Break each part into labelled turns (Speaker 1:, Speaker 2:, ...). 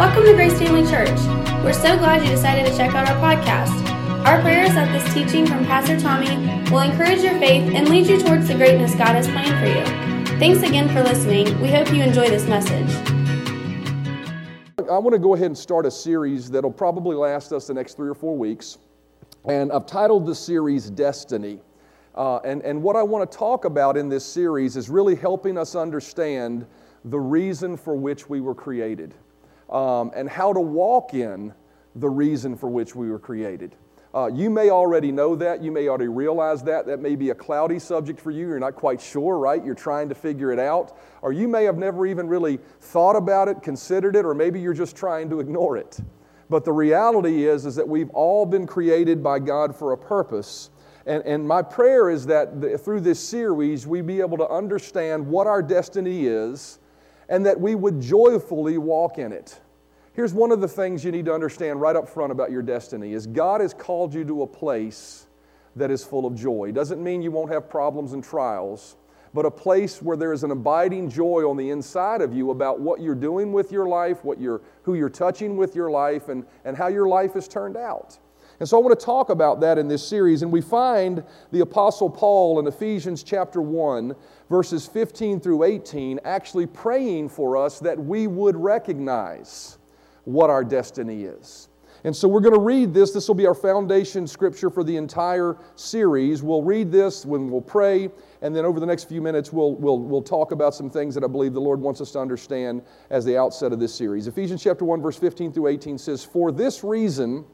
Speaker 1: Welcome to Grace Family Church. We're so glad you decided to check out our podcast. Our prayer is that this teaching from Pastor Tommy will encourage your faith and lead you towards the greatness God has planned for you. Thanks again for listening. We hope you enjoy this message.
Speaker 2: I want to go ahead and start a series that'll probably last us the next three or four weeks. And I've titled the series Destiny. Uh, and, and what I want to talk about in this series is really helping us understand the reason for which we were created um, and how to walk in the reason for which we were created. Uh, you may already know that. You may already realize that. That may be a cloudy subject for you. You're not quite sure, right? You're trying to figure it out. Or you may have never even really thought about it, considered it, or maybe you're just trying to ignore it. But the reality is, is that we've all been created by God for a purpose. And, and my prayer is that the, through this series, we be able to understand what our destiny is and that we would joyfully walk in it. Here's one of the things you need to understand right up front about your destiny is God has called you to a place that is full of joy. Doesn't mean you won't have problems and trials, but a place where there is an abiding joy on the inside of you about what you're doing with your life, what you're, who you're touching with your life, and, and how your life has turned out. And so I want to talk about that in this series. And we find the Apostle Paul in Ephesians chapter 1, verses 15 through 18, actually praying for us that we would recognize what our destiny is. And so we're going to read this. This will be our foundation scripture for the entire series. We'll read this when we'll pray, and then over the next few minutes, we'll, we'll, we'll talk about some things that I believe the Lord wants us to understand as the outset of this series. Ephesians chapter 1, verse 15 through 18 says, For this reason,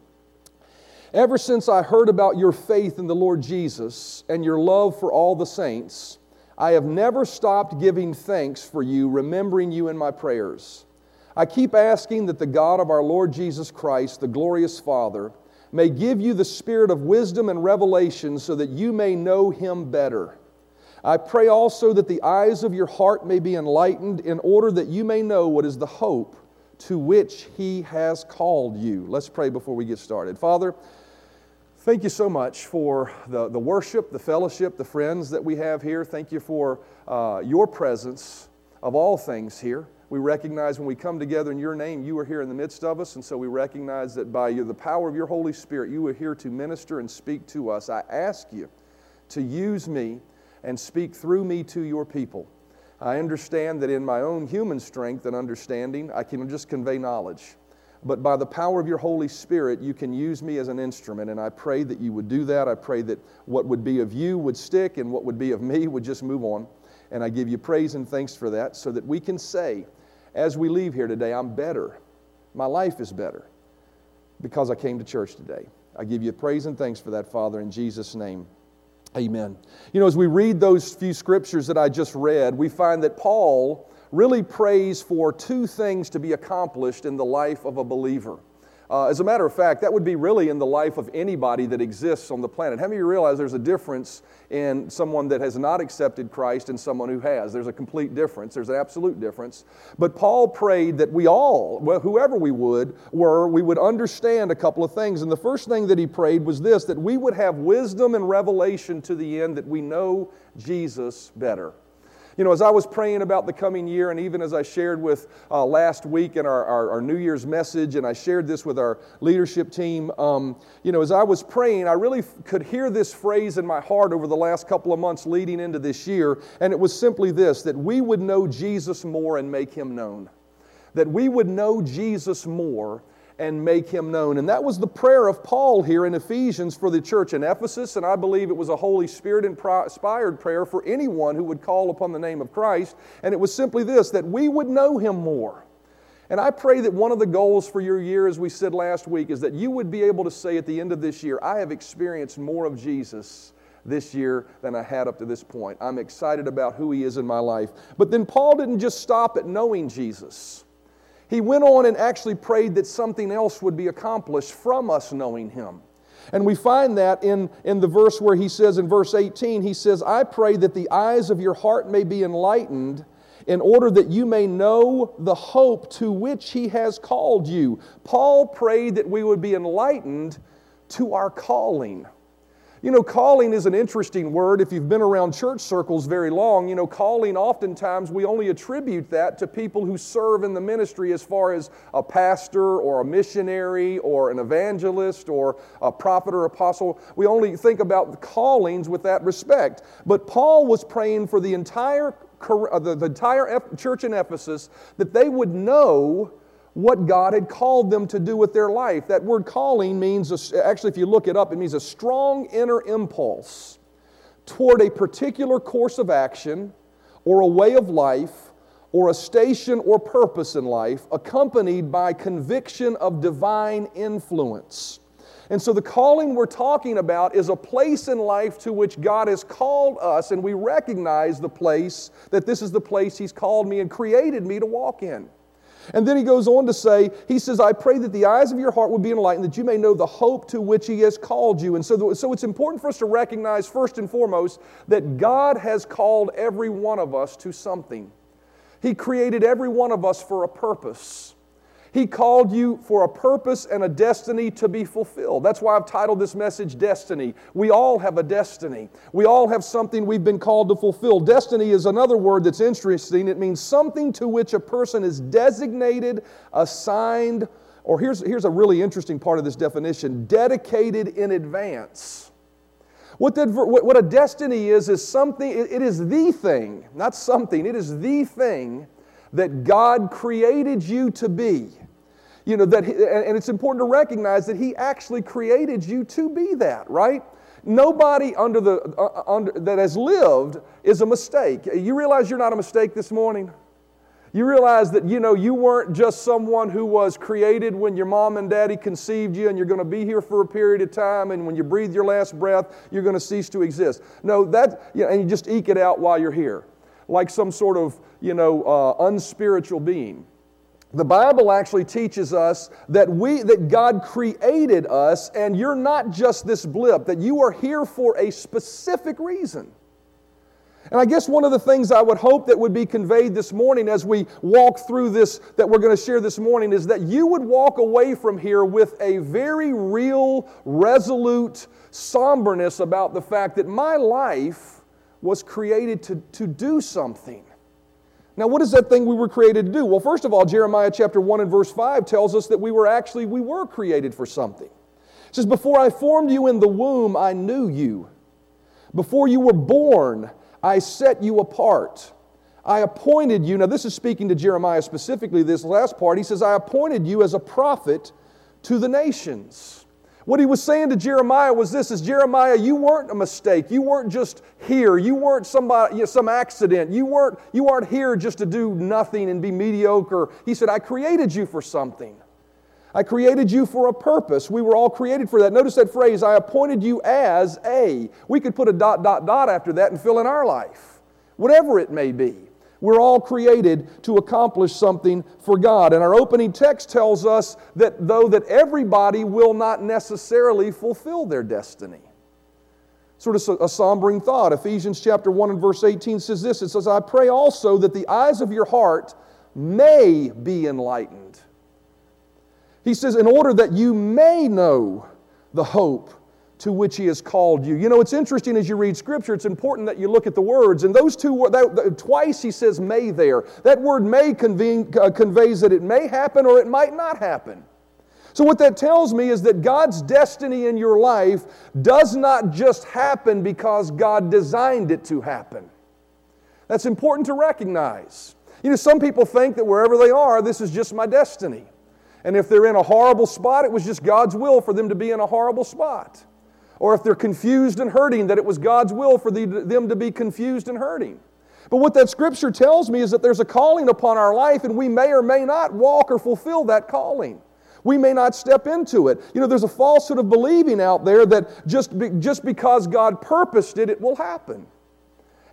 Speaker 2: ever since I heard about your faith in the Lord Jesus and your love for all the saints, I have never stopped giving thanks for you, remembering you in my prayers. I keep asking that the God of our Lord Jesus Christ, the glorious Father, may give you the spirit of wisdom and revelation so that you may know him better. I pray also that the eyes of your heart may be enlightened in order that you may know what is the hope to which he has called you. Let's pray before we get started. Father, thank you so much for the, the worship, the fellowship, the friends that we have here. Thank you for uh, your presence of all things here. We recognize when we come together in your name, you are here in the midst of us. And so we recognize that by the power of your Holy Spirit, you are here to minister and speak to us. I ask you to use me and speak through me to your people. I understand that in my own human strength and understanding, I can just convey knowledge. But by the power of your Holy Spirit, you can use me as an instrument. And I pray that you would do that. I pray that what would be of you would stick and what would be of me would just move on. And I give you praise and thanks for that so that we can say, as we leave here today, I'm better. My life is better because I came to church today. I give you praise and thanks for that, Father, in Jesus' name. Amen. You know, as we read those few scriptures that I just read, we find that Paul really prays for two things to be accomplished in the life of a believer. Uh, as a matter of fact, that would be really in the life of anybody that exists on the planet. How many of you realize there's a difference in someone that has not accepted Christ and someone who has? There's a complete difference. There's an absolute difference. But Paul prayed that we all, well, whoever we would, were, we would understand a couple of things. And the first thing that he prayed was this that we would have wisdom and revelation to the end that we know Jesus better. You know, as I was praying about the coming year, and even as I shared with uh, last week in our, our, our, New Year's message, and I shared this with our leadership team, um, you know, as I was praying, I really f- could hear this phrase in my heart over the last couple of months leading into this year, and it was simply this that we would know Jesus more and make him known. That we would know Jesus more and make him known. And that was the prayer of Paul here in Ephesians for the church in Ephesus, and I believe it was a Holy Spirit inspired prayer for anyone who would call upon the name of Christ. And it was simply this that we would know him more. And I pray that one of the goals for your year, as we said last week, is that you would be able to say at the end of this year, I have experienced more of Jesus this year than I had up to this point. I'm excited about who he is in my life. But then Paul didn't just stop at knowing Jesus. He went on and actually prayed that something else would be accomplished from us knowing Him. And we find that in, in the verse where he says, in verse 18, he says, I pray that the eyes of your heart may be enlightened in order that you may know the hope to which he has called you. Paul prayed that we would be enlightened to our calling. You know, calling is an interesting word. If you've been around church circles very long, you know, calling oftentimes we only attribute that to people who serve in the ministry as far as a pastor or a missionary or an evangelist or a prophet or apostle. We only think about callings with that respect. But Paul was praying for the entire, uh, the entire church in Ephesus that they would know what God had called them to do with their life. That word calling means, actually, if you look it up, it means a strong inner impulse toward a particular course of action or a way of life or a station or purpose in life, accompanied by conviction of divine influence. And so, the calling we're talking about is a place in life to which God has called us, and we recognize the place that this is the place He's called me and created me to walk in. And then he goes on to say, He says, I pray that the eyes of your heart would be enlightened, that you may know the hope to which He has called you. And so, the, so it's important for us to recognize, first and foremost, that God has called every one of us to something. He created every one of us for a purpose. He called you for a purpose and a destiny to be fulfilled. That's why I've titled this message Destiny. We all have a destiny. We all have something we've been called to fulfill. Destiny is another word that's interesting. It means something to which a person is designated, assigned, or here's, here's a really interesting part of this definition dedicated in advance. What, what a destiny is, is something, it is the thing, not something, it is the thing that God created you to be. You know, that, and it's important to recognize that He actually created you to be that, right? Nobody under the, uh, under, that has lived is a mistake. You realize you're not a mistake this morning? You realize that, you know, you weren't just someone who was created when your mom and daddy conceived you and you're going to be here for a period of time and when you breathe your last breath, you're going to cease to exist. No, that, you know, and you just eke it out while you're here, like some sort of, you know, uh, unspiritual being. The Bible actually teaches us that we that God created us and you're not just this blip that you are here for a specific reason. And I guess one of the things I would hope that would be conveyed this morning as we walk through this that we're going to share this morning is that you would walk away from here with a very real, resolute somberness about the fact that my life was created to, to do something. Now, what is that thing we were created to do? Well, first of all, Jeremiah chapter 1 and verse 5 tells us that we were actually, we were created for something. It says, Before I formed you in the womb, I knew you. Before you were born, I set you apart. I appointed you. Now, this is speaking to Jeremiah specifically, this last part. He says, I appointed you as a prophet to the nations. What he was saying to Jeremiah was this is Jeremiah, you weren't a mistake. You weren't just here. You weren't somebody, some accident. You weren't, you aren't here just to do nothing and be mediocre. He said, I created you for something. I created you for a purpose. We were all created for that. Notice that phrase, I appointed you as a. We could put a dot, dot, dot after that and fill in our life, whatever it may be. We're all created to accomplish something for God. And our opening text tells us that though that everybody will not necessarily fulfill their destiny. Sort of a sombering thought. Ephesians chapter 1 and verse 18 says this. It says, I pray also that the eyes of your heart may be enlightened. He says, in order that you may know the hope to which he has called you. You know, it's interesting as you read scripture, it's important that you look at the words. And those two words, twice he says may there. That word may uh, conveys that it may happen or it might not happen. So, what that tells me is that God's destiny in your life does not just happen because God designed it to happen. That's important to recognize. You know, some people think that wherever they are, this is just my destiny. And if they're in a horrible spot, it was just God's will for them to be in a horrible spot. Or if they're confused and hurting, that it was God's will for the, them to be confused and hurting. But what that scripture tells me is that there's a calling upon our life, and we may or may not walk or fulfill that calling. We may not step into it. You know, there's a falsehood of believing out there that just, be, just because God purposed it, it will happen.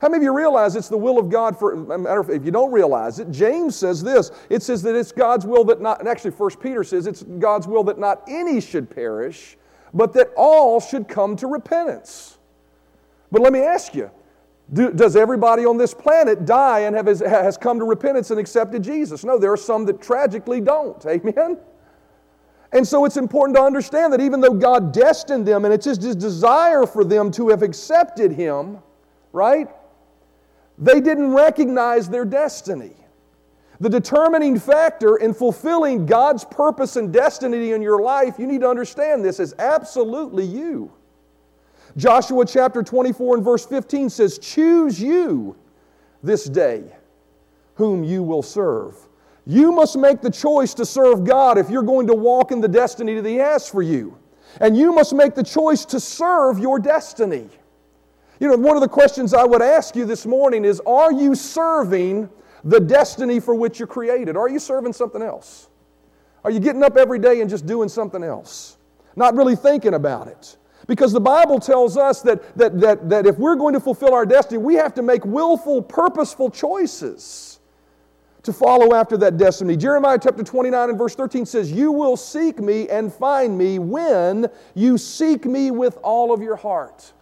Speaker 2: How many of you realize it's the will of God for, matter of, fact, if you don't realize it, James says this. It says that it's God's will that not, and actually First Peter says it's God's will that not any should perish, but that all should come to repentance. But let me ask you do, does everybody on this planet die and have, has come to repentance and accepted Jesus? No, there are some that tragically don't. Amen? And so it's important to understand that even though God destined them and it's just His desire for them to have accepted Him, right? They didn't recognize their destiny. The determining factor in fulfilling God's purpose and destiny in your life, you need to understand this, is absolutely you. Joshua chapter 24 and verse 15 says, Choose you this day whom you will serve. You must make the choice to serve God if you're going to walk in the destiny that He has for you. And you must make the choice to serve your destiny. You know, one of the questions I would ask you this morning is Are you serving the destiny for which you're created? Are you serving something else? Are you getting up every day and just doing something else? Not really thinking about it. Because the Bible tells us that, that, that, that if we're going to fulfill our destiny, we have to make willful, purposeful choices to follow after that destiny. Jeremiah chapter 29 and verse 13 says, You will seek me and find me when you seek me with all of your heart.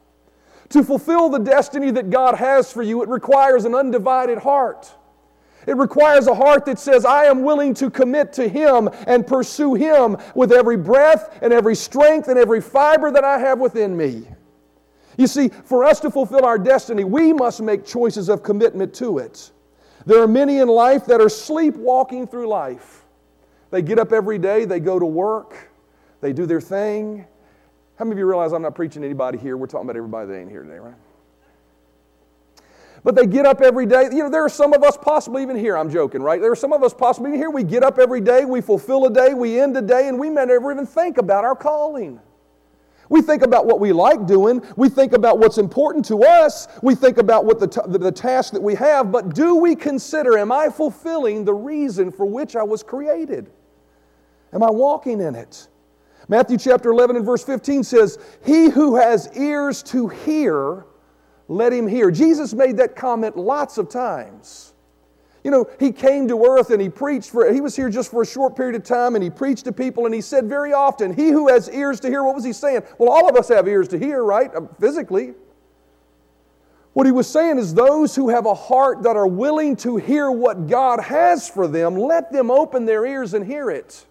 Speaker 2: To fulfill the destiny that God has for you, it requires an undivided heart. It requires a heart that says, I am willing to commit to Him and pursue Him with every breath and every strength and every fiber that I have within me. You see, for us to fulfill our destiny, we must make choices of commitment to it. There are many in life that are sleepwalking through life. They get up every day, they go to work, they do their thing. How many of you realize I'm not preaching anybody here? We're talking about everybody that ain't here today, right? But they get up every day. You know, there are some of us possibly even here, I'm joking, right? There are some of us possibly even here. We get up every day, we fulfill a day, we end a day, and we may never even think about our calling. We think about what we like doing. We think about what's important to us. We think about what the, t- the, the task that we have. But do we consider, am I fulfilling the reason for which I was created? Am I walking in it? Matthew chapter 11 and verse 15 says, He who has ears to hear, let him hear. Jesus made that comment lots of times. You know, he came to earth and he preached for, he was here just for a short period of time and he preached to people and he said very often, He who has ears to hear, what was he saying? Well, all of us have ears to hear, right? Uh, physically. What he was saying is, those who have a heart that are willing to hear what God has for them, let them open their ears and hear it.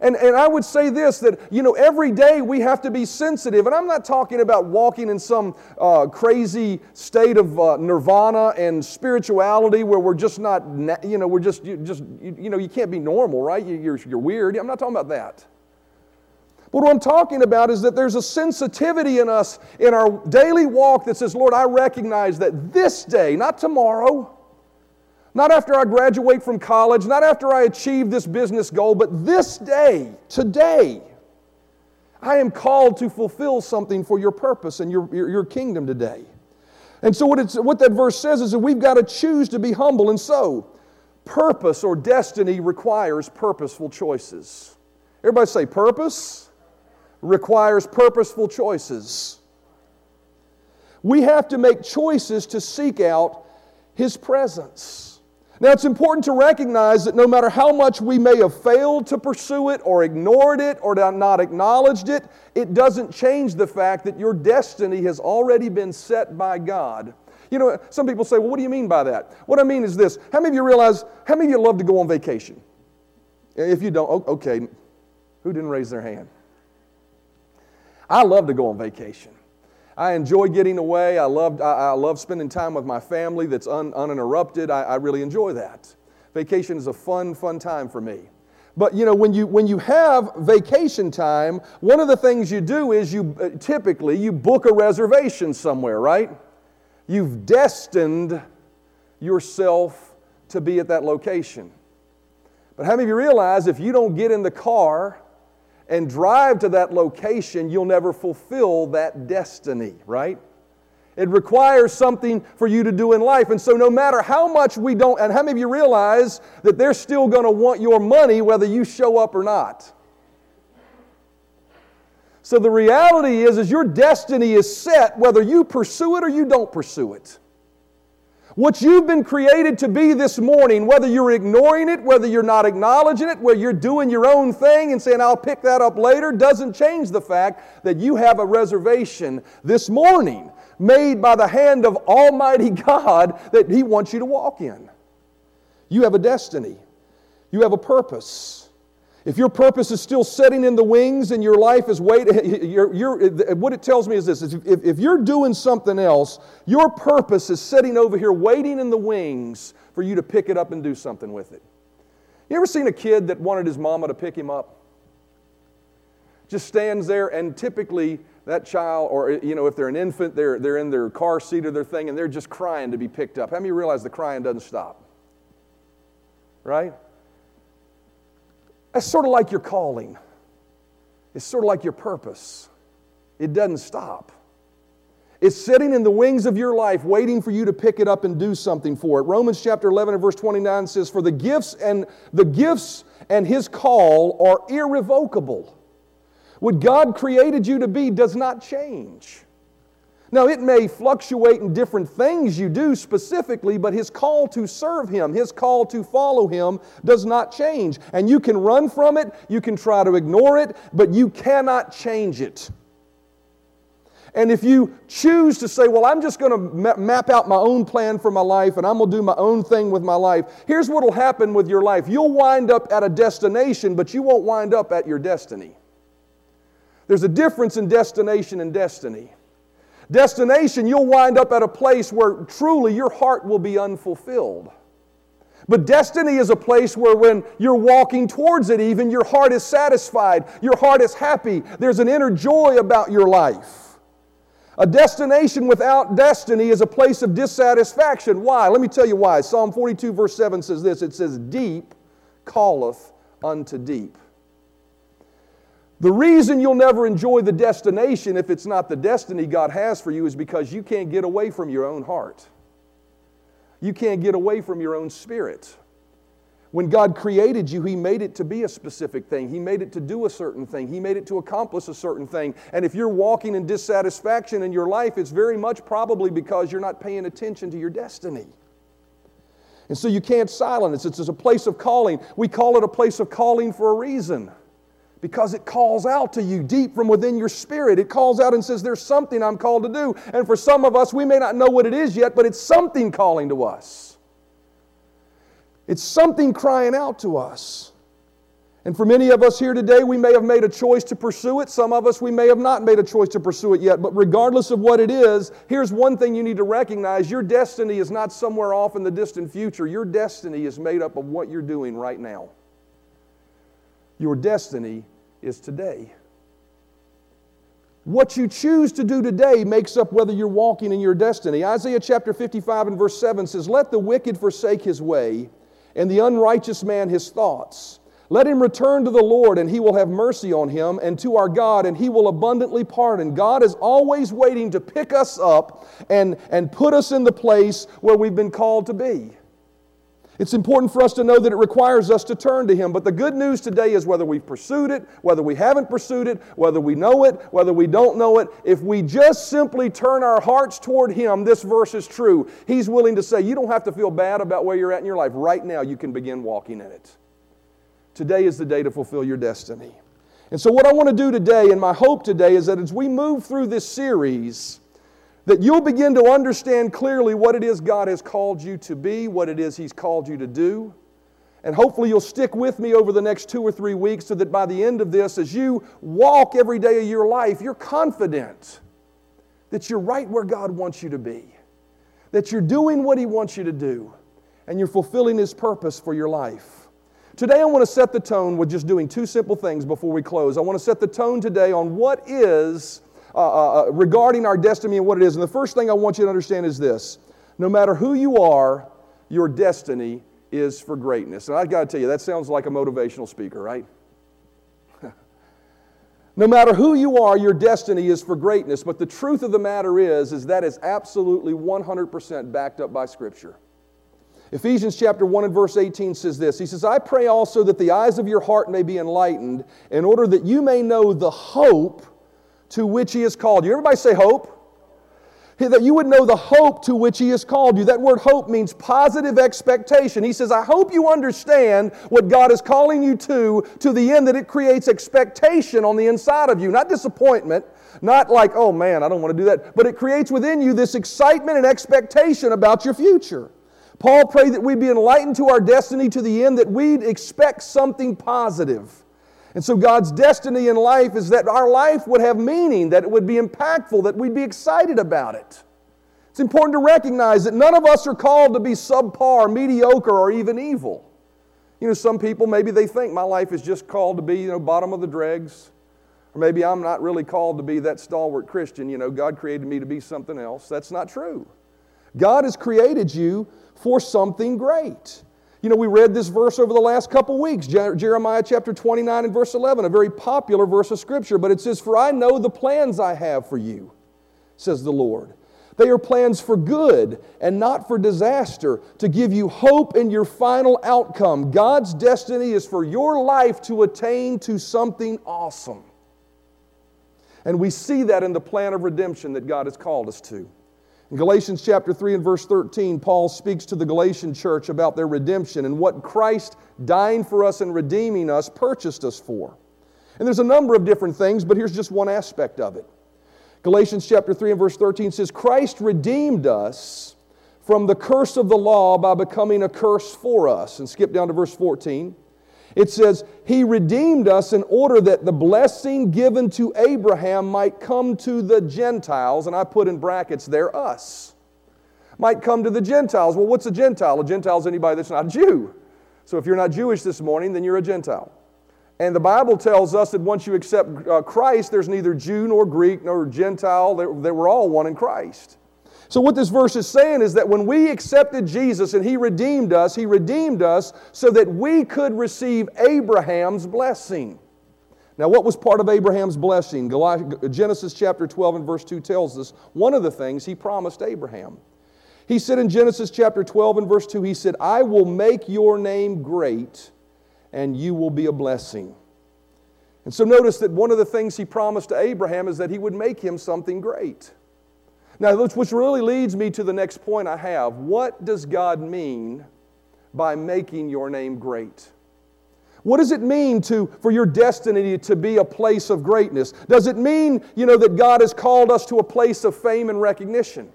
Speaker 2: And, and I would say this that, you know, every day we have to be sensitive. And I'm not talking about walking in some uh, crazy state of uh, nirvana and spirituality where we're just not, you know, we're just, you, just you, you know, you can't be normal, right? You, you're, you're weird. I'm not talking about that. But what I'm talking about is that there's a sensitivity in us in our daily walk that says, Lord, I recognize that this day, not tomorrow, not after I graduate from college, not after I achieve this business goal, but this day, today, I am called to fulfill something for your purpose and your, your, your kingdom today. And so, what, it's, what that verse says is that we've got to choose to be humble. And so, purpose or destiny requires purposeful choices. Everybody say, purpose requires purposeful choices. We have to make choices to seek out His presence. Now, it's important to recognize that no matter how much we may have failed to pursue it or ignored it or not acknowledged it, it doesn't change the fact that your destiny has already been set by God. You know, some people say, well, what do you mean by that? What I mean is this how many of you realize, how many of you love to go on vacation? If you don't, okay, who didn't raise their hand? I love to go on vacation. I enjoy getting away. I love, I, I love spending time with my family that's un, uninterrupted. I, I really enjoy that. Vacation is a fun, fun time for me. But you know, when you, when you have vacation time, one of the things you do is you uh, typically you book a reservation somewhere, right? You've destined yourself to be at that location. But how many of you realize if you don't get in the car and drive to that location, you'll never fulfill that destiny, right? It requires something for you to do in life. And so, no matter how much we don't, and how many of you realize that they're still going to want your money whether you show up or not? So, the reality is, is your destiny is set whether you pursue it or you don't pursue it. What you've been created to be this morning, whether you're ignoring it, whether you're not acknowledging it, whether you're doing your own thing and saying, I'll pick that up later, doesn't change the fact that you have a reservation this morning made by the hand of Almighty God that He wants you to walk in. You have a destiny, you have a purpose. If your purpose is still sitting in the wings and your life is waiting, you're, you're, what it tells me is this if, if you're doing something else, your purpose is sitting over here waiting in the wings for you to pick it up and do something with it. You ever seen a kid that wanted his mama to pick him up? Just stands there, and typically that child, or you know, if they're an infant, they're, they're in their car seat or their thing, and they're just crying to be picked up. How many realize the crying doesn't stop? Right? That's sort of like your calling. It's sort of like your purpose. It doesn't stop. It's sitting in the wings of your life, waiting for you to pick it up and do something for it. Romans chapter 11 and verse 29 says, For the gifts and the gifts and his call are irrevocable. What God created you to be does not change. Now, it may fluctuate in different things you do specifically, but His call to serve Him, His call to follow Him does not change. And you can run from it, you can try to ignore it, but you cannot change it. And if you choose to say, well, I'm just going to map out my own plan for my life and I'm going to do my own thing with my life, here's what will happen with your life. You'll wind up at a destination, but you won't wind up at your destiny. There's a difference in destination and destiny. Destination, you'll wind up at a place where truly your heart will be unfulfilled. But destiny is a place where when you're walking towards it, even your heart is satisfied, your heart is happy, there's an inner joy about your life. A destination without destiny is a place of dissatisfaction. Why? Let me tell you why. Psalm 42, verse 7 says this it says, Deep calleth unto deep. The reason you'll never enjoy the destination if it's not the destiny God has for you is because you can't get away from your own heart. You can't get away from your own spirit. When God created you, He made it to be a specific thing. He made it to do a certain thing. He made it to accomplish a certain thing. And if you're walking in dissatisfaction in your life, it's very much probably because you're not paying attention to your destiny. And so you can't silence it. It's a place of calling. We call it a place of calling for a reason because it calls out to you deep from within your spirit. It calls out and says, There's something I'm called to do. And for some of us, we may not know what it is yet, but it's something calling to us. It's something crying out to us. And for many of us here today, we may have made a choice to pursue it. Some of us, we may have not made a choice to pursue it yet. But regardless of what it is, here's one thing you need to recognize your destiny is not somewhere off in the distant future. Your destiny is made up of what you're doing right now. Your destiny is today. What you choose to do today makes up whether you're walking in your destiny. Isaiah chapter 55 and verse 7 says, Let the wicked forsake his way, and the unrighteous man his thoughts. Let him return to the Lord, and he will have mercy on him, and to our God, and he will abundantly pardon. God is always waiting to pick us up and, and put us in the place where we've been called to be. It's important for us to know that it requires us to turn to Him. But the good news today is whether we've pursued it, whether we haven't pursued it, whether we know it, whether we don't know it, if we just simply turn our hearts toward Him, this verse is true. He's willing to say, You don't have to feel bad about where you're at in your life. Right now, you can begin walking in it. Today is the day to fulfill your destiny. And so, what I want to do today, and my hope today, is that as we move through this series, that you'll begin to understand clearly what it is God has called you to be, what it is He's called you to do. And hopefully, you'll stick with me over the next two or three weeks so that by the end of this, as you walk every day of your life, you're confident that you're right where God wants you to be, that you're doing what He wants you to do, and you're fulfilling His purpose for your life. Today, I want to set the tone with just doing two simple things before we close. I want to set the tone today on what is uh, uh, uh, regarding our destiny and what it is. And the first thing I want you to understand is this no matter who you are, your destiny is for greatness. And I've got to tell you, that sounds like a motivational speaker, right? no matter who you are, your destiny is for greatness. But the truth of the matter is, is that is absolutely 100% backed up by Scripture. Ephesians chapter 1 and verse 18 says this He says, I pray also that the eyes of your heart may be enlightened, in order that you may know the hope to which He has called you. Everybody say hope. That you would know the hope to which He has called you. That word hope means positive expectation. He says, I hope you understand what God is calling you to, to the end that it creates expectation on the inside of you, not disappointment, not like, oh man, I don't want to do that, but it creates within you this excitement and expectation about your future. Paul prayed that we'd be enlightened to our destiny to the end that we'd expect something positive And so, God's destiny in life is that our life would have meaning, that it would be impactful, that we'd be excited about it. It's important to recognize that none of us are called to be subpar, mediocre, or even evil. You know, some people maybe they think my life is just called to be, you know, bottom of the dregs. Or maybe I'm not really called to be that stalwart Christian. You know, God created me to be something else. That's not true. God has created you for something great. You know, we read this verse over the last couple weeks, Jeremiah chapter 29 and verse 11, a very popular verse of Scripture, but it says, For I know the plans I have for you, says the Lord. They are plans for good and not for disaster, to give you hope in your final outcome. God's destiny is for your life to attain to something awesome. And we see that in the plan of redemption that God has called us to. In Galatians chapter 3 and verse 13, Paul speaks to the Galatian church about their redemption and what Christ dying for us and redeeming us purchased us for. And there's a number of different things, but here's just one aspect of it. Galatians chapter 3 and verse 13 says, Christ redeemed us from the curse of the law by becoming a curse for us. And skip down to verse 14. It says, He redeemed us in order that the blessing given to Abraham might come to the Gentiles, and I put in brackets there, us. Might come to the Gentiles. Well, what's a Gentile? A Gentile is anybody that's not a Jew. So if you're not Jewish this morning, then you're a Gentile. And the Bible tells us that once you accept uh, Christ, there's neither Jew nor Greek nor Gentile, they were all one in Christ. So, what this verse is saying is that when we accepted Jesus and He redeemed us, He redeemed us so that we could receive Abraham's blessing. Now, what was part of Abraham's blessing? Genesis chapter 12 and verse 2 tells us one of the things He promised Abraham. He said in Genesis chapter 12 and verse 2, He said, I will make your name great and you will be a blessing. And so, notice that one of the things He promised to Abraham is that He would make him something great. Now, which really leads me to the next point I have. What does God mean by making your name great? What does it mean to, for your destiny to be a place of greatness? Does it mean, you know, that God has called us to a place of fame and recognition?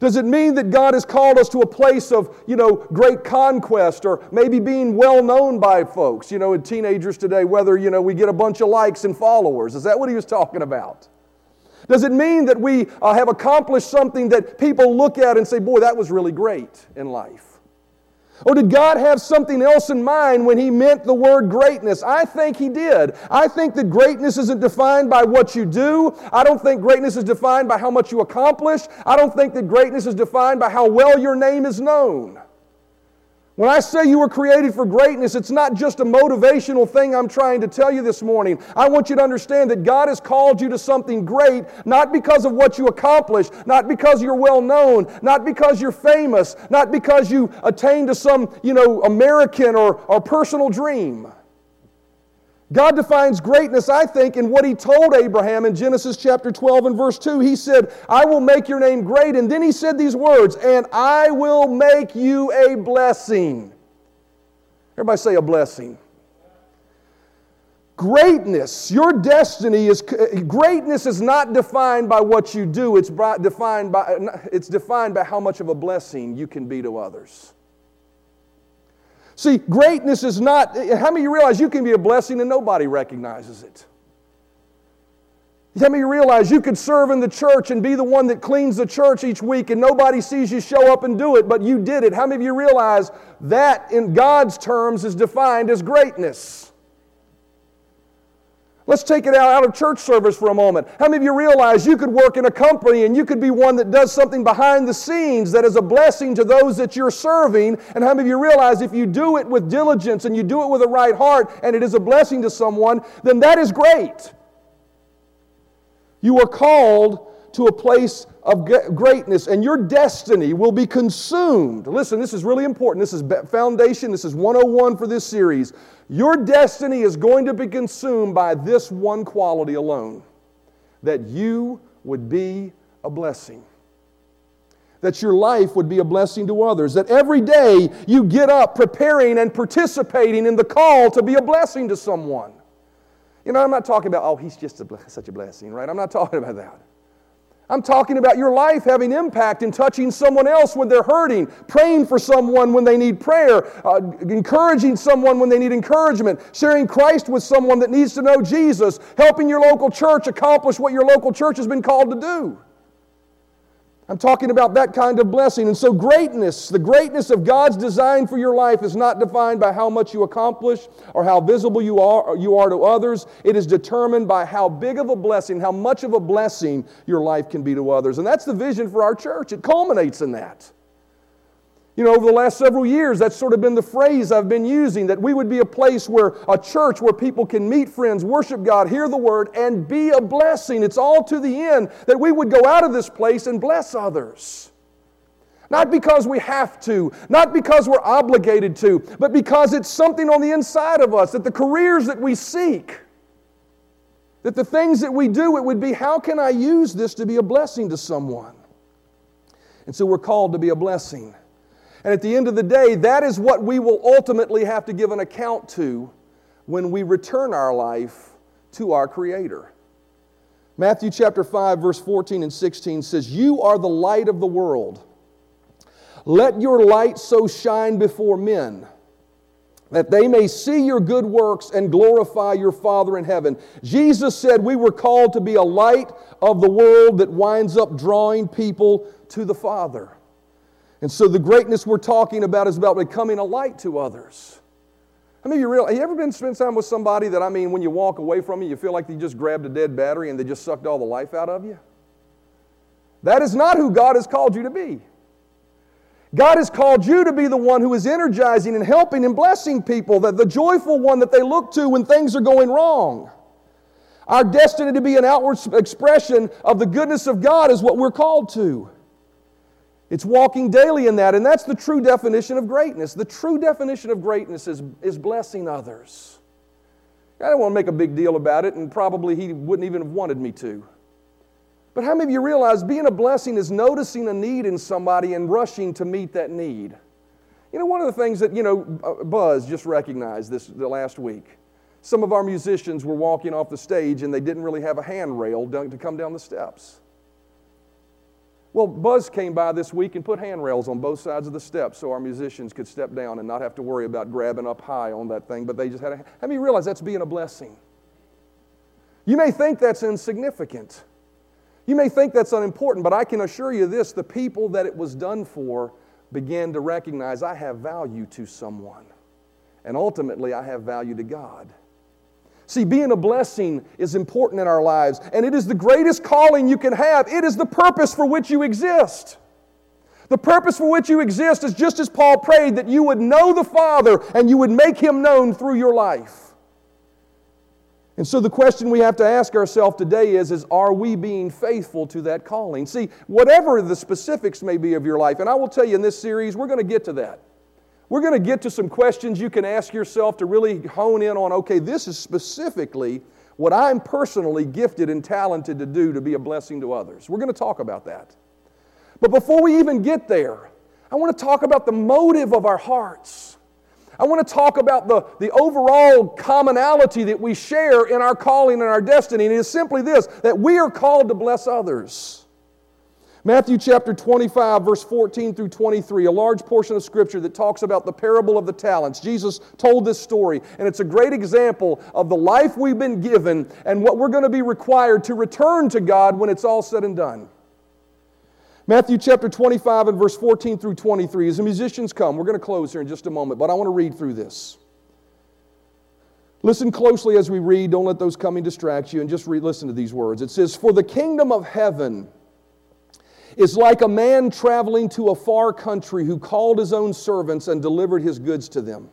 Speaker 2: Does it mean that God has called us to a place of, you know, great conquest or maybe being well known by folks, you know, in teenagers today, whether, you know, we get a bunch of likes and followers? Is that what he was talking about? Does it mean that we uh, have accomplished something that people look at and say, boy, that was really great in life? Or did God have something else in mind when He meant the word greatness? I think He did. I think that greatness isn't defined by what you do. I don't think greatness is defined by how much you accomplish. I don't think that greatness is defined by how well your name is known. When I say you were created for greatness, it's not just a motivational thing I'm trying to tell you this morning. I want you to understand that God has called you to something great, not because of what you accomplish, not because you're well known, not because you're famous, not because you attained to some, you know, American or, or personal dream. God defines greatness, I think, in what He told Abraham in Genesis chapter 12 and verse 2. He said, I will make your name great. And then He said these words, and I will make you a blessing. Everybody say a blessing. Greatness, your destiny is greatness is not defined by what you do. It's defined by it's defined by how much of a blessing you can be to others. See, greatness is not, how many of you realize you can be a blessing and nobody recognizes it? How many of you realize you could serve in the church and be the one that cleans the church each week and nobody sees you show up and do it, but you did it? How many of you realize that in God's terms is defined as greatness? Let's take it out, out of church service for a moment. How many of you realize you could work in a company and you could be one that does something behind the scenes that is a blessing to those that you're serving? And how many of you realize if you do it with diligence and you do it with a right heart and it is a blessing to someone, then that is great. You are called to a place of greatness, and your destiny will be consumed. Listen, this is really important. This is foundation. This is 101 for this series. Your destiny is going to be consumed by this one quality alone that you would be a blessing. That your life would be a blessing to others. That every day you get up preparing and participating in the call to be a blessing to someone. You know, I'm not talking about, oh, he's just a, such a blessing, right? I'm not talking about that. I'm talking about your life having impact and touching someone else when they're hurting, praying for someone when they need prayer, uh, encouraging someone when they need encouragement, sharing Christ with someone that needs to know Jesus, helping your local church accomplish what your local church has been called to do. I'm talking about that kind of blessing. And so, greatness, the greatness of God's design for your life, is not defined by how much you accomplish or how visible you are, you are to others. It is determined by how big of a blessing, how much of a blessing your life can be to others. And that's the vision for our church. It culminates in that. You know, over the last several years, that's sort of been the phrase I've been using that we would be a place where a church where people can meet friends, worship God, hear the word, and be a blessing. It's all to the end that we would go out of this place and bless others. Not because we have to, not because we're obligated to, but because it's something on the inside of us, that the careers that we seek, that the things that we do, it would be how can I use this to be a blessing to someone? And so we're called to be a blessing. And at the end of the day, that is what we will ultimately have to give an account to when we return our life to our Creator. Matthew chapter 5, verse 14 and 16 says, You are the light of the world. Let your light so shine before men that they may see your good works and glorify your Father in heaven. Jesus said we were called to be a light of the world that winds up drawing people to the Father. And so the greatness we're talking about is about becoming a light to others. I mean, you real, have you ever been spend time with somebody that, I mean, when you walk away from them, you feel like they just grabbed a dead battery and they just sucked all the life out of you? That is not who God has called you to be. God has called you to be the one who is energizing and helping and blessing people, that the joyful one that they look to when things are going wrong. Our destiny to be an outward expression of the goodness of God is what we're called to. It's walking daily in that, and that's the true definition of greatness. The true definition of greatness is, is blessing others. I don't want to make a big deal about it, and probably he wouldn't even have wanted me to. But how many of you realize being a blessing is noticing a need in somebody and rushing to meet that need? You know, one of the things that, you know, uh, Buzz just recognized this the last week. Some of our musicians were walking off the stage and they didn't really have a handrail to come down the steps. Well, Buzz came by this week and put handrails on both sides of the steps so our musicians could step down and not have to worry about grabbing up high on that thing, but they just had a. How many realize that's being a blessing? You may think that's insignificant. You may think that's unimportant, but I can assure you this the people that it was done for began to recognize I have value to someone. And ultimately, I have value to God. See, being a blessing is important in our lives, and it is the greatest calling you can have. It is the purpose for which you exist. The purpose for which you exist is just as Paul prayed that you would know the Father and you would make him known through your life. And so the question we have to ask ourselves today is, is are we being faithful to that calling? See, whatever the specifics may be of your life, and I will tell you in this series, we're going to get to that. We're going to get to some questions you can ask yourself to really hone in on okay, this is specifically what I'm personally gifted and talented to do to be a blessing to others. We're going to talk about that. But before we even get there, I want to talk about the motive of our hearts. I want to talk about the, the overall commonality that we share in our calling and our destiny. And it is simply this that we are called to bless others. Matthew chapter 25, verse 14 through 23, a large portion of scripture that talks about the parable of the talents. Jesus told this story, and it's a great example of the life we've been given and what we're going to be required to return to God when it's all said and done. Matthew chapter 25 and verse 14 through 23. As the musicians come, we're going to close here in just a moment, but I want to read through this. Listen closely as we read. Don't let those coming distract you, and just listen to these words. It says, For the kingdom of heaven is like a man traveling to a far country who called his own servants and delivered his goods to them.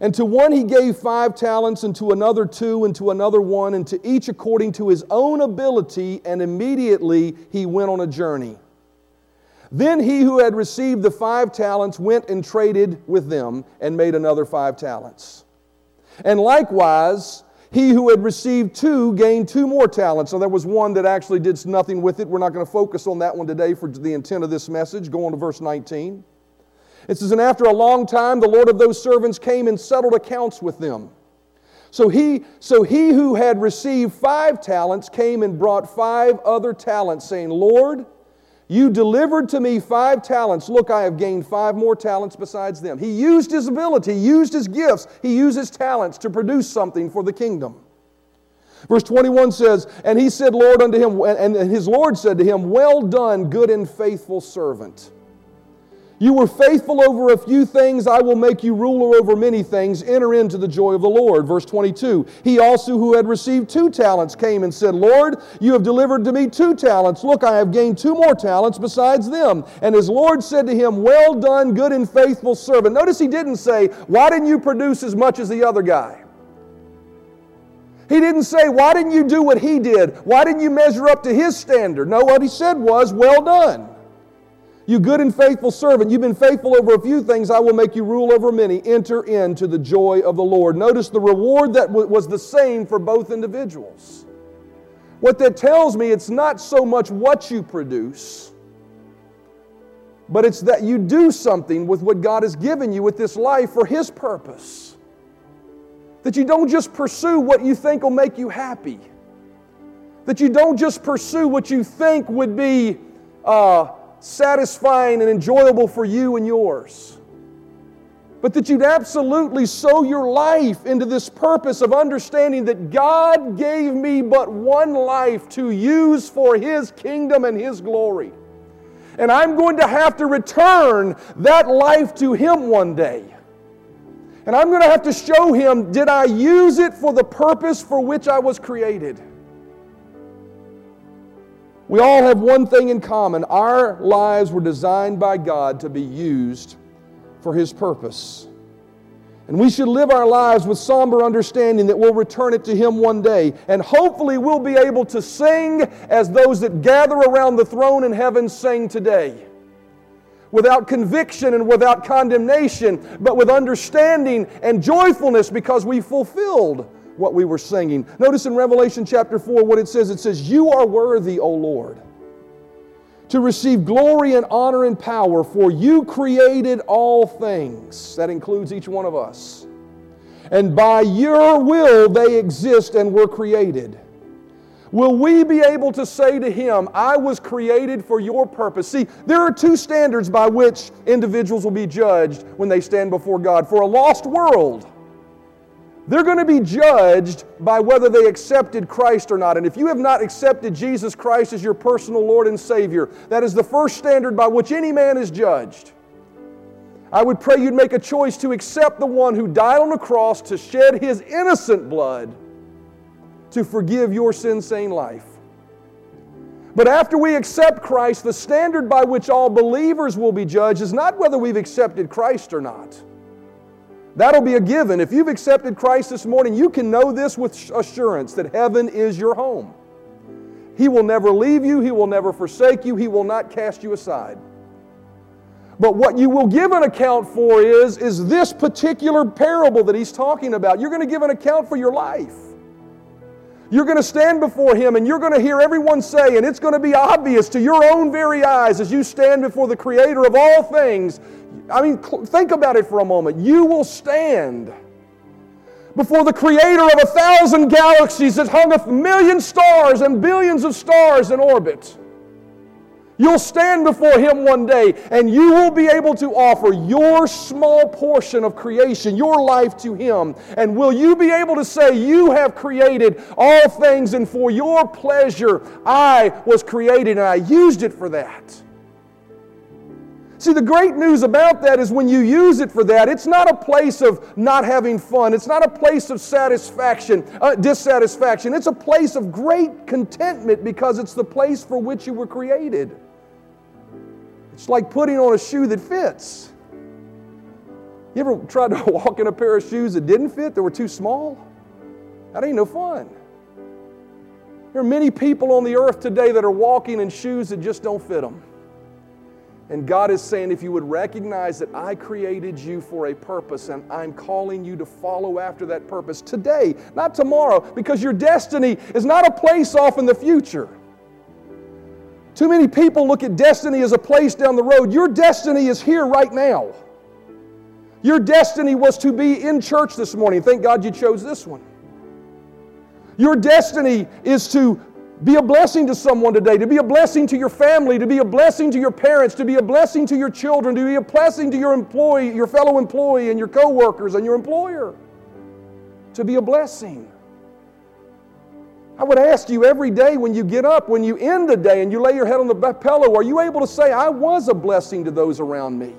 Speaker 2: And to one he gave five talents, and to another two, and to another one, and to each according to his own ability, and immediately he went on a journey. Then he who had received the five talents went and traded with them and made another five talents. And likewise, he who had received two gained two more talents. So there was one that actually did nothing with it. We're not going to focus on that one today for the intent of this message. Go on to verse 19. It says, And after a long time, the Lord of those servants came and settled accounts with them. So he, so he who had received five talents came and brought five other talents, saying, Lord, you delivered to me five talents. Look, I have gained five more talents besides them. He used his ability, he used his gifts, he used his talents to produce something for the kingdom. Verse 21 says, And he said, Lord, unto him, and his Lord said to him, Well done, good and faithful servant. You were faithful over a few things, I will make you ruler over many things. Enter into the joy of the Lord. Verse 22. He also, who had received two talents, came and said, Lord, you have delivered to me two talents. Look, I have gained two more talents besides them. And his Lord said to him, Well done, good and faithful servant. Notice he didn't say, Why didn't you produce as much as the other guy? He didn't say, Why didn't you do what he did? Why didn't you measure up to his standard? No, what he said was, Well done. You good and faithful servant, you've been faithful over a few things, I will make you rule over many. Enter into the joy of the Lord. Notice the reward that was the same for both individuals. What that tells me, it's not so much what you produce, but it's that you do something with what God has given you with this life for His purpose. That you don't just pursue what you think will make you happy. That you don't just pursue what you think would be uh, satisfying and enjoyable for you and yours. But that you'd absolutely sow your life into this purpose of understanding that God gave me but one life to use for His kingdom and His glory. And I'm going to have to return that life to Him one day. And I'm going to have to show Him did I use it for the purpose for which I was created? We all have one thing in common our lives were designed by God to be used for His purpose. And we should live our lives with somber understanding that we'll return it to Him one day. And hopefully, we'll be able to sing as those that gather around the throne in heaven sing today. Without conviction and without condemnation, but with understanding and joyfulness because we fulfilled what we were singing. Notice in Revelation chapter 4 what it says it says, You are worthy, O Lord, to receive glory and honor and power, for you created all things. That includes each one of us. And by your will they exist and were created. Will we be able to say to him, I was created for your purpose? See, there are two standards by which individuals will be judged when they stand before God. For a lost world, they're going to be judged by whether they accepted Christ or not. And if you have not accepted Jesus Christ as your personal Lord and Savior, that is the first standard by which any man is judged. I would pray you'd make a choice to accept the one who died on the cross to shed his innocent blood to forgive your sin stained life. But after we accept Christ, the standard by which all believers will be judged is not whether we've accepted Christ or not. That'll be a given. If you've accepted Christ this morning, you can know this with assurance that heaven is your home. He will never leave you, He will never forsake you, He will not cast you aside. But what you will give an account for is, is this particular parable that he's talking about. You're going to give an account for your life. You're going to stand before him and you're going to hear everyone say, and it's going to be obvious to your own very eyes as you stand before the Creator of all things, I mean, think about it for a moment. You will stand before the creator of a thousand galaxies that hung a million stars and billions of stars in orbit. You'll stand before Him one day and you will be able to offer your small portion of creation, your life to Him. And will you be able to say, You have created all things, and for your pleasure I was created and I used it for that? See, the great news about that is when you use it for that, it's not a place of not having fun. It's not a place of satisfaction, uh, dissatisfaction. It's a place of great contentment because it's the place for which you were created. It's like putting on a shoe that fits. You ever tried to walk in a pair of shoes that didn't fit, that were too small? That ain't no fun. There are many people on the earth today that are walking in shoes that just don't fit them. And God is saying, if you would recognize that I created you for a purpose and I'm calling you to follow after that purpose today, not tomorrow, because your destiny is not a place off in the future. Too many people look at destiny as a place down the road. Your destiny is here right now. Your destiny was to be in church this morning. Thank God you chose this one. Your destiny is to be a blessing to someone today, to be a blessing to your family, to be a blessing to your parents, to be a blessing to your children, to be a blessing to your employee, your fellow employee and your coworkers and your employer. To be a blessing. I would ask you every day when you get up, when you end the day and you lay your head on the pillow, are you able to say, I was a blessing to those around me?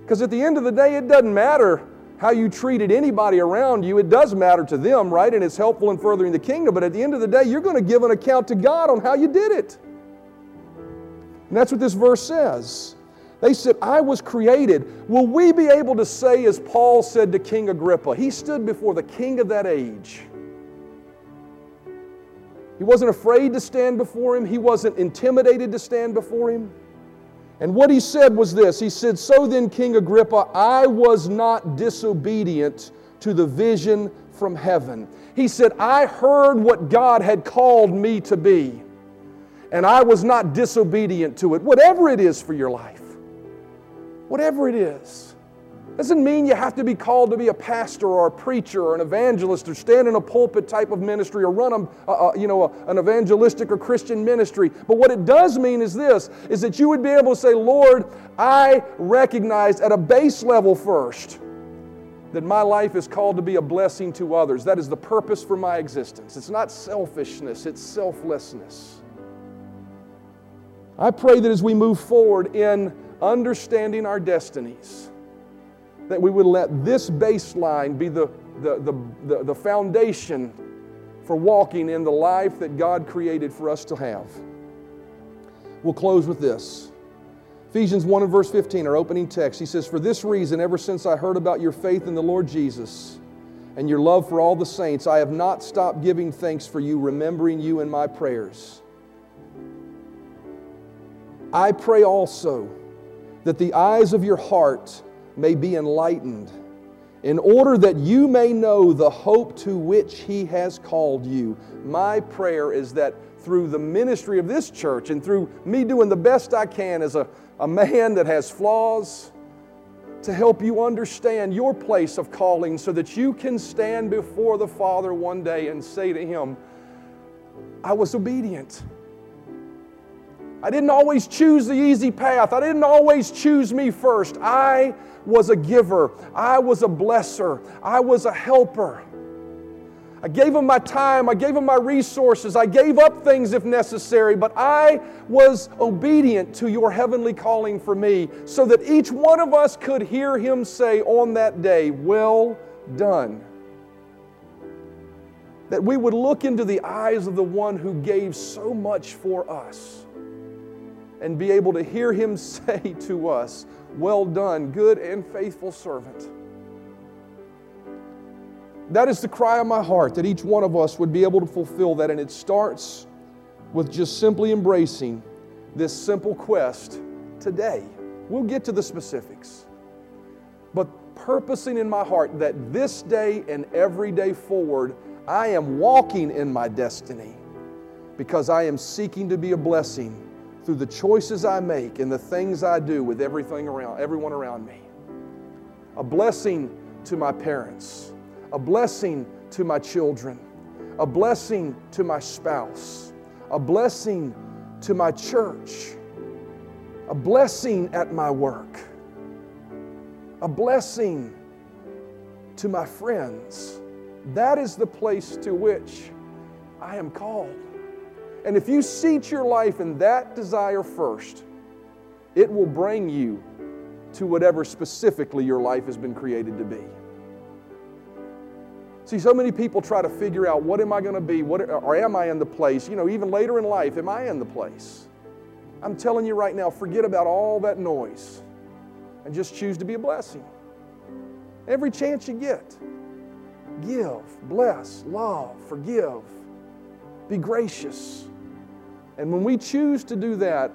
Speaker 2: Because at the end of the day, it doesn't matter how you treated anybody around you. It does matter to them, right? And it's helpful in furthering the kingdom. But at the end of the day, you're going to give an account to God on how you did it. And that's what this verse says. They said, I was created. Will we be able to say, as Paul said to King Agrippa, he stood before the king of that age he wasn't afraid to stand before him, he wasn't intimidated to stand before him. And what he said was this He said, So then, King Agrippa, I was not disobedient to the vision from heaven. He said, I heard what God had called me to be, and I was not disobedient to it, whatever it is for your life. Whatever it is. Doesn't mean you have to be called to be a pastor or a preacher or an evangelist or stand in a pulpit type of ministry or run a, a you know, a, an evangelistic or Christian ministry. But what it does mean is this, is that you would be able to say, Lord, I recognize at a base level first that my life is called to be a blessing to others. That is the purpose for my existence. It's not selfishness, it's selflessness. I pray that as we move forward in understanding our destinies, that we would let this baseline be the, the, the, the, the foundation for walking in the life that God created for us to have. We'll close with this. Ephesians 1 and verse 15, our opening text, he says, For this reason, ever since I heard about your faith in the Lord Jesus and your love for all the saints, I have not stopped giving thanks for you, remembering you in my prayers. I pray also that the eyes of your heart may be enlightened, in order that you may know the hope to which He has called you. My prayer is that through the ministry of this church and through me doing the best I can as a, a man that has flaws, to help you understand your place of calling so that you can stand before the Father one day and say to Him, I was obedient. I didn't always choose the easy path. I didn't always choose me first. I was a giver. I was a blesser. I was a helper. I gave him my time. I gave him my resources. I gave up things if necessary, but I was obedient to your heavenly calling for me so that each one of us could hear him say on that day, Well done. That we would look into the eyes of the one who gave so much for us and be able to hear him say to us, Well done, good and faithful servant. That is the cry of my heart that each one of us would be able to fulfill that. And it starts with just simply embracing this simple quest today. We'll get to the specifics. But purposing in my heart that this day and every day forward, I am walking in my destiny because I am seeking to be a blessing through the choices I make and the things I do with everything around, everyone around me. A blessing to my parents, a blessing to my children, a blessing to my spouse, a blessing to my church, a blessing at my work, a blessing to my friends. That is the place to which I am called. And if you seat your life in that desire first, it will bring you to whatever specifically your life has been created to be. See, so many people try to figure out what am I going to be, what, or am I in the place? You know, even later in life, am I in the place? I'm telling you right now, forget about all that noise and just choose to be a blessing. Every chance you get, give, bless, love, forgive, be gracious. And when we choose to do that,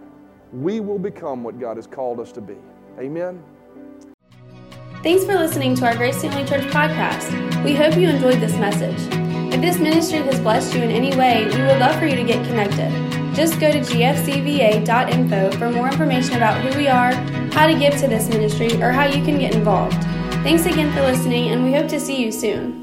Speaker 2: we will become what God has called us to be. Amen.
Speaker 1: Thanks for listening to our Grace Family Church podcast. We hope you enjoyed this message. If this ministry has blessed you in any way, we would love for you to get connected. Just go to gfcva.info for more information about who we are, how to give to this ministry, or how you can get involved. Thanks again for listening, and we hope to see you soon.